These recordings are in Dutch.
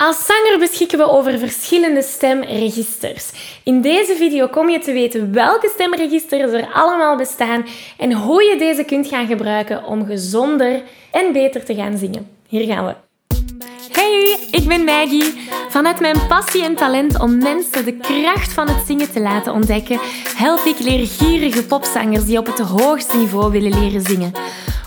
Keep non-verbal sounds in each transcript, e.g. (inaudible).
Als zanger beschikken we over verschillende stemregisters. In deze video kom je te weten welke stemregisters er allemaal bestaan en hoe je deze kunt gaan gebruiken om gezonder en beter te gaan zingen. Hier gaan we. Hey, ik ben Maggie. Vanuit mijn passie en talent om mensen de kracht van het zingen te laten ontdekken, help ik leergierige popzangers die op het hoogste niveau willen leren zingen.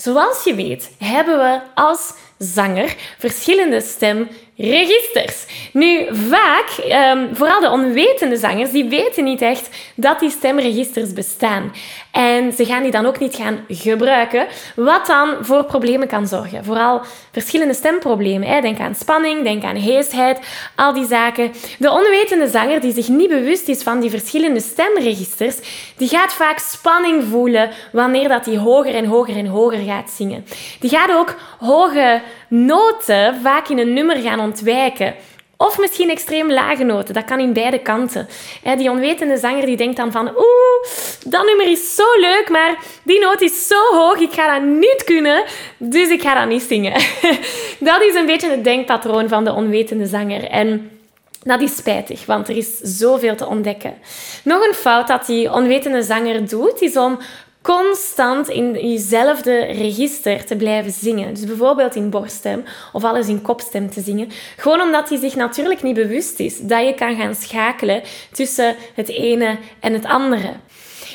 Zoals je weet, hebben we als zanger verschillende stemregisters. Nu, vaak, um, vooral de onwetende zangers, die weten niet echt dat die stemregisters bestaan. En ze gaan die dan ook niet gaan gebruiken, wat dan voor problemen kan zorgen. Vooral verschillende stemproblemen. Denk aan spanning, denk aan heesheid, al die zaken. De onwetende zanger die zich niet bewust is van die verschillende stemregisters, die gaat vaak spanning voelen wanneer dat hij hoger en hoger en hoger gaat zingen. Die gaat ook hoge noten vaak in een nummer gaan ontwijken. Of misschien extreem lage noten. Dat kan in beide kanten. Die onwetende zanger die denkt dan van... Oeh, dat nummer is zo leuk, maar die noot is zo hoog. Ik ga dat niet kunnen, dus ik ga dat niet zingen. (laughs) Dat is een beetje het denkpatroon van de onwetende zanger. En... Dat is spijtig, want er is zoveel te ontdekken. Nog een fout dat die onwetende zanger doet, is om constant in jezelfde register te blijven zingen. Dus bijvoorbeeld in borststem of alles in kopstem te zingen. Gewoon omdat hij zich natuurlijk niet bewust is dat je kan gaan schakelen tussen het ene en het andere.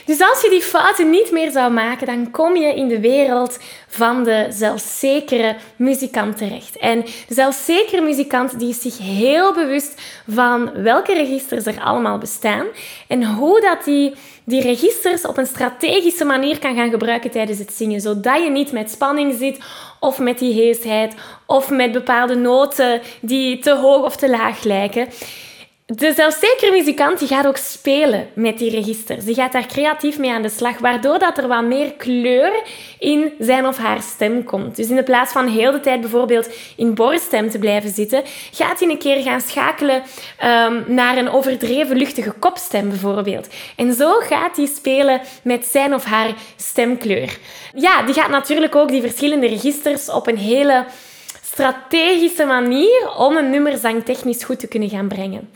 Dus als je die fouten niet meer zou maken, dan kom je in de wereld van de zelfzekere muzikant terecht. En de zelfzekere muzikant die is zich heel bewust van welke registers er allemaal bestaan en hoe dat die die registers op een strategische manier kan gaan gebruiken tijdens het zingen, zodat je niet met spanning zit of met die heesheid of met bepaalde noten die te hoog of te laag lijken. De zelfzekere muzikant die gaat ook spelen met die registers. Die gaat daar creatief mee aan de slag, waardoor dat er wat meer kleur in zijn of haar stem komt. Dus in de plaats van heel de tijd bijvoorbeeld in borststem te blijven zitten, gaat hij een keer gaan schakelen um, naar een overdreven luchtige kopstem bijvoorbeeld. En zo gaat hij spelen met zijn of haar stemkleur. Ja, die gaat natuurlijk ook die verschillende registers op een hele strategische manier om een nummer zangtechnisch goed te kunnen gaan brengen.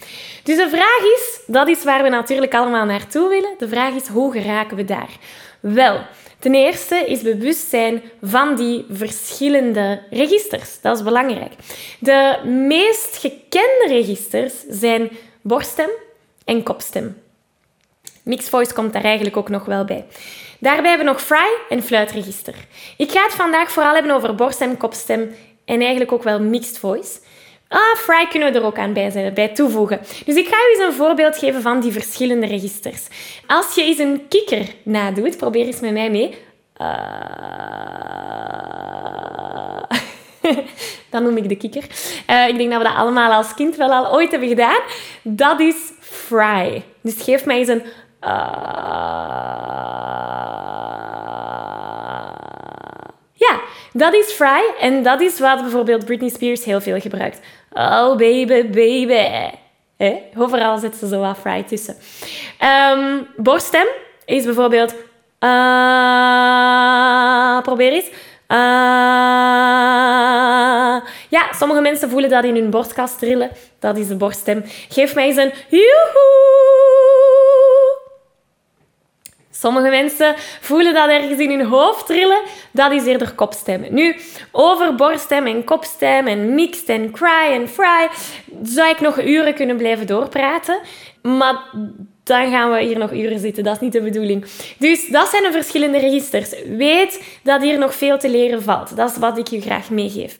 Dus de vraag is, dat is waar we natuurlijk allemaal naartoe willen, de vraag is hoe geraken we daar? Wel, ten eerste is bewustzijn van die verschillende registers. Dat is belangrijk. De meest gekende registers zijn borststem en kopstem. Mixed voice komt daar eigenlijk ook nog wel bij. Daarbij hebben we nog fry en fluitregister. Ik ga het vandaag vooral hebben over borststem, kopstem en eigenlijk ook wel mixed voice. Ah, fry kunnen we er ook aan bij, bij toevoegen. Dus ik ga u eens een voorbeeld geven van die verschillende registers. Als je eens een kikker nadoet, probeer eens met mij mee. Uh... (laughs) Dan noem ik de kikker. Uh, ik denk dat we dat allemaal als kind wel al ooit hebben gedaan. Dat is fry. Dus geef mij eens een... Uh... Ja, dat is Fry en dat is wat bijvoorbeeld Britney Spears heel veel gebruikt. Oh baby, baby. Eh? Overal zit ze zo wat Fry tussen. Um, borststem is bijvoorbeeld... Uh, probeer eens. Uh, ja, sommige mensen voelen dat in hun borstkast trillen. Dat is de borststem. Geef mij eens een. Sommige mensen voelen dat ergens in hun hoofd trillen. Dat is eerder kopstemmen. Nu, over borststem en kopstem en mixed en cry en fry zou ik nog uren kunnen blijven doorpraten. Maar dan gaan we hier nog uren zitten. Dat is niet de bedoeling. Dus dat zijn de verschillende registers. Weet dat hier nog veel te leren valt. Dat is wat ik je graag meegeef.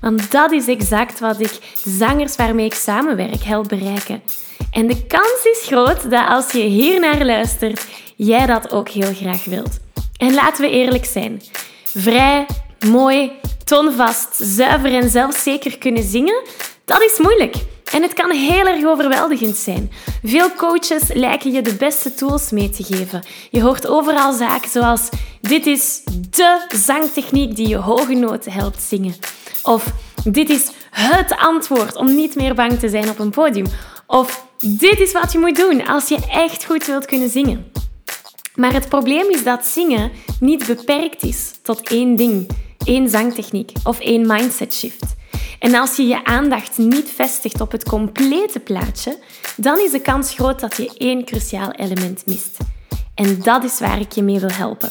Want dat is exact wat ik zangers waarmee ik samenwerk help bereiken. En de kans is groot dat als je hier naar luistert, jij dat ook heel graag wilt. En laten we eerlijk zijn. Vrij, mooi, tonvast, zuiver en zelfzeker kunnen zingen, dat is moeilijk. En het kan heel erg overweldigend zijn. Veel coaches lijken je de beste tools mee te geven. Je hoort overal zaken zoals: dit is de zangtechniek die je hoge noten helpt zingen. Of dit is het antwoord om niet meer bang te zijn op een podium. Of dit is wat je moet doen als je echt goed wilt kunnen zingen. Maar het probleem is dat zingen niet beperkt is tot één ding, één zangtechniek of één mindset shift. En als je je aandacht niet vestigt op het complete plaatje, dan is de kans groot dat je één cruciaal element mist. En dat is waar ik je mee wil helpen.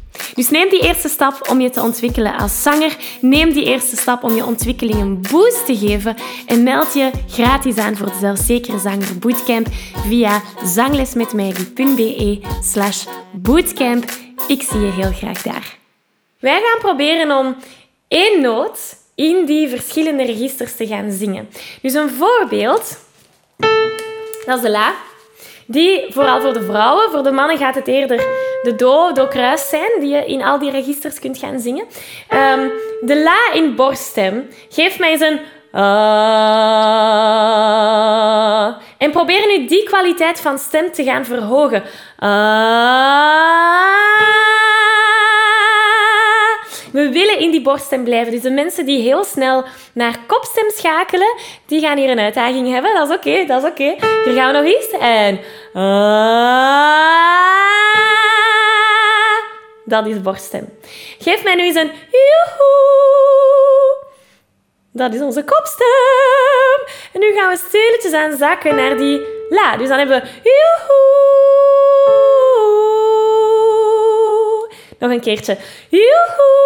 Dus neem die eerste stap om je te ontwikkelen als zanger. Neem die eerste stap om je ontwikkeling een boost te geven. En meld je gratis aan voor de Zelfzekere Zanger Bootcamp via zanglesmetmaggie.be slash bootcamp. Ik zie je heel graag daar. Wij gaan proberen om één noot in die verschillende registers te gaan zingen. Dus een voorbeeld, dat is de la. Die vooral voor de vrouwen, voor de mannen gaat het eerder de do, do kruis zijn, die je in al die registers kunt gaan zingen. Um, de la in borststem. Geef mij eens een uh, en probeer nu die kwaliteit van stem te gaan verhogen. Uh, we willen in die borststem blijven. Dus de mensen die heel snel naar kopstem schakelen, die gaan hier een uitdaging hebben. Dat is oké, dat is oké. Hier gaan we nog eens. En... Dat is borststem. Geef mij nu eens een joehoe. Dat is onze kopstem. En nu gaan we stilletjes aan zakken naar die la. Dus dan hebben we joehoe. Nog een keertje. Joehoe.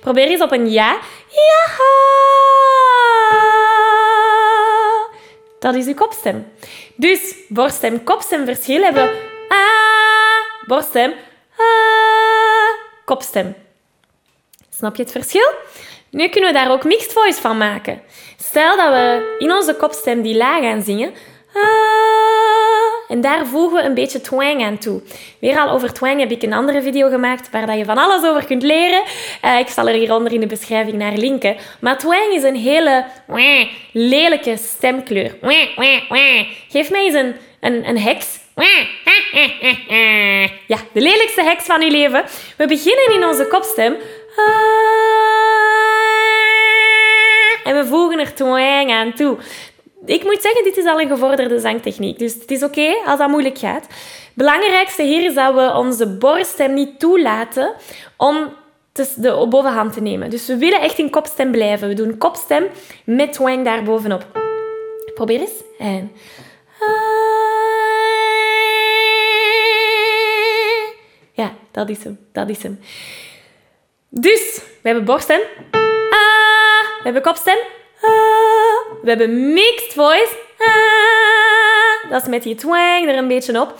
Probeer eens op een ja. Ja. Dat is uw kopstem. Dus borststem, kopstem verschil hebben we ah, borststem, kopstem. Snap je het verschil? Nu kunnen we daar ook mixed voice van maken. Stel dat we in onze kopstem die la gaan zingen. En daar voegen we een beetje twang aan toe. Weer al over twang heb ik een andere video gemaakt waar je van alles over kunt leren. Uh, ik zal er hieronder in de beschrijving naar linken. Maar twang is een hele lelijke stemkleur. Geef mij eens een, een, een heks. Ja, de lelijkste heks van uw leven. We beginnen in onze kopstem. En we voegen er twang aan toe. Ik moet zeggen, dit is al een gevorderde zangtechniek. Dus het is oké als dat moeilijk gaat. Belangrijkste hier is dat we onze borststem niet toelaten om de bovenhand te nemen. Dus we willen echt in kopstem blijven. We doen kopstem met twang daar bovenop. Probeer eens. En... Ja, dat is hem. Dat is hem. Dus, we hebben borststem. We hebben kopstem. We hebben mixed voice. Dat is met die twang er een beetje op.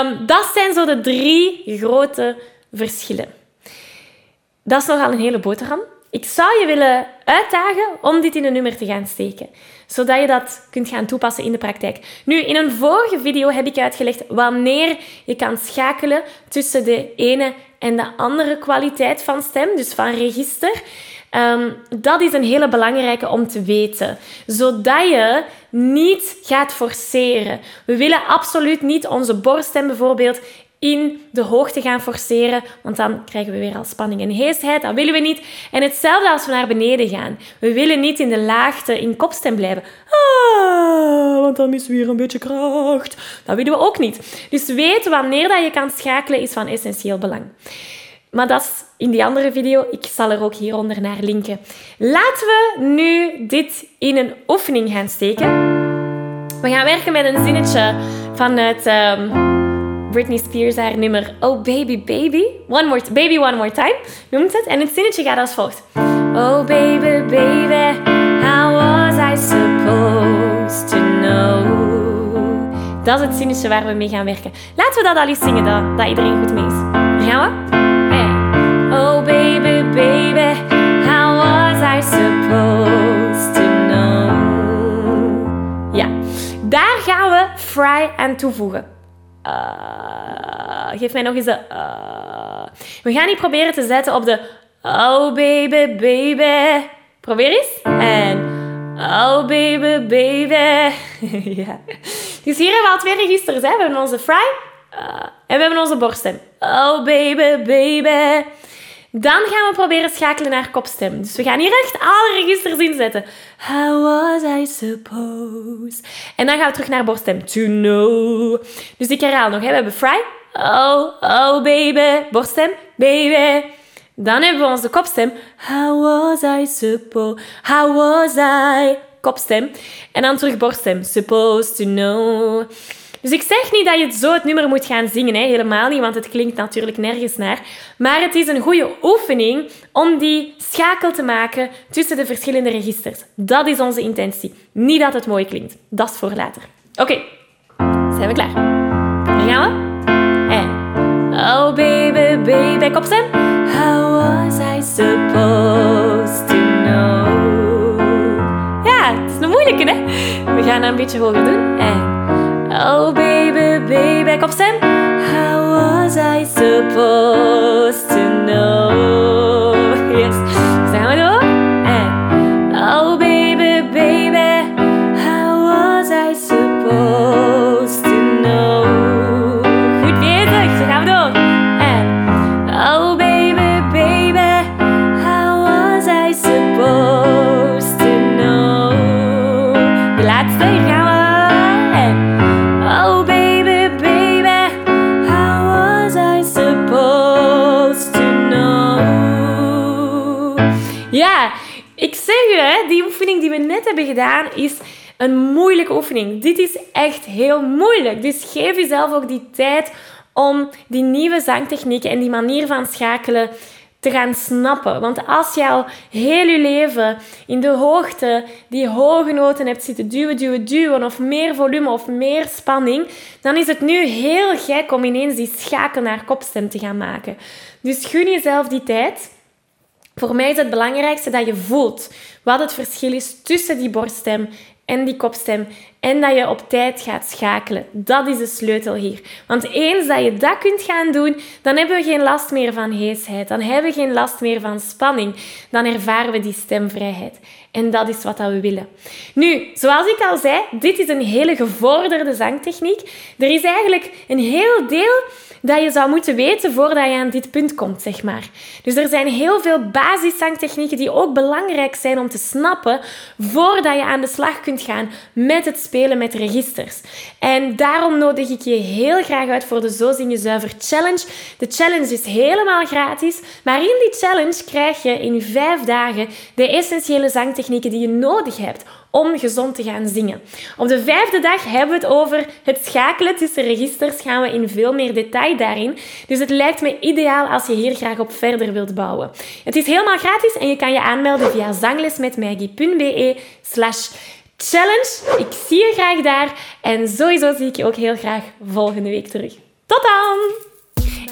Um, dat zijn zo de drie grote verschillen. Dat is nogal een hele boterham. Ik zou je willen uitdagen om dit in een nummer te gaan steken, zodat je dat kunt gaan toepassen in de praktijk. Nu, in een vorige video heb ik uitgelegd wanneer je kan schakelen tussen de ene en de andere kwaliteit van stem, dus van register. Ehm, dat is een hele belangrijke om te weten, zodat je niet gaat forceren. We willen absoluut niet onze borststem bijvoorbeeld in de hoogte gaan forceren, want dan krijgen we weer al spanning en heesheid. Dat willen we niet. En hetzelfde als we naar beneden gaan. We willen niet in de laagte in kopstem blijven. Ah, want dan missen we weer een beetje kracht. Dat willen we ook niet. Dus weten wanneer dat je kan schakelen is van essentieel belang. Maar dat is in die andere video. Ik zal er ook hieronder naar linken. Laten we nu dit in een oefening gaan steken. We gaan werken met een zinnetje vanuit... Um, Britney Spears haar nummer Oh Baby Baby. One more, baby One More Time noemt het. En het zinnetje gaat als volgt. Oh baby baby, how was I supposed to know? Dat is het zinnetje waar we mee gaan werken. Laten we dat al eens zingen, dat, dat iedereen goed mee is. Daar gaan we. Fry aan toevoegen. Uh, geef mij nog eens de. Uh. We gaan niet proberen te zetten op de. Oh baby, baby. Probeer eens. En. Oh baby, baby. (laughs) ja. Dus hier hebben we al twee registers. Hè. We hebben onze fry. Uh, en we hebben onze borststem. Oh baby, baby. Dan gaan we proberen schakelen naar kopstem. Dus we gaan hier echt alle registers inzetten. How was I supposed? En dan gaan we terug naar borststem. To know. Dus ik herhaal nog. Hè. We hebben fry. Oh, oh baby. Borststem. Baby. Dan hebben we onze kopstem. How was I supposed? How was I? Kopstem. En dan terug borststem. Supposed to know. Dus ik zeg niet dat je zo het nummer moet gaan zingen, hè? helemaal niet, want het klinkt natuurlijk nergens naar. Maar het is een goede oefening om die schakel te maken tussen de verschillende registers. Dat is onze intentie. Niet dat het mooi klinkt. Dat is voor later. Oké, zijn we klaar? Daar gaan we. En... Oh baby, baby, kopstem. How was I supposed to know? Ja, het is een moeilijke, hè? We gaan dat een beetje hoger doen. En... Oh baby, baby, kom stem. Ik zeg u, hè, die oefening die we net hebben gedaan is een moeilijke oefening. Dit is echt heel moeilijk. Dus geef jezelf ook die tijd om die nieuwe zangtechnieken en die manier van schakelen te gaan snappen. Want als je al heel je leven in de hoogte die hoge noten hebt zitten duwen, duwen, duwen, of meer volume of meer spanning, dan is het nu heel gek om ineens die schakel naar kopstem te gaan maken. Dus gun jezelf die tijd. Voor mij is het belangrijkste dat je voelt wat het verschil is tussen die borststem en die kopstem. En dat je op tijd gaat schakelen. Dat is de sleutel hier. Want eens dat je dat kunt gaan doen, dan hebben we geen last meer van heesheid. Dan hebben we geen last meer van spanning. Dan ervaren we die stemvrijheid. En dat is wat we willen. Nu, zoals ik al zei, dit is een hele gevorderde zangtechniek. Er is eigenlijk een heel deel dat je zou moeten weten voordat je aan dit punt komt, zeg maar. Dus er zijn heel veel basiszangtechnieken die ook belangrijk zijn om te snappen voordat je aan de slag kunt gaan met het spelen met registers. En daarom nodig ik je heel graag uit voor de Zo Zing Je Zuiver Challenge. De challenge is helemaal gratis, maar in die challenge krijg je in vijf dagen de essentiële zangtechnieken die je nodig hebt om gezond te gaan zingen. Op de vijfde dag hebben we het over het schakelen tussen registers. Gaan we in veel meer detail daarin. Dus het lijkt me ideaal als je hier graag op verder wilt bouwen. Het is helemaal gratis en je kan je aanmelden via zanglesmetmaggie.be slash challenge. Ik zie je graag daar en sowieso zie ik je ook heel graag volgende week terug. Tot dan!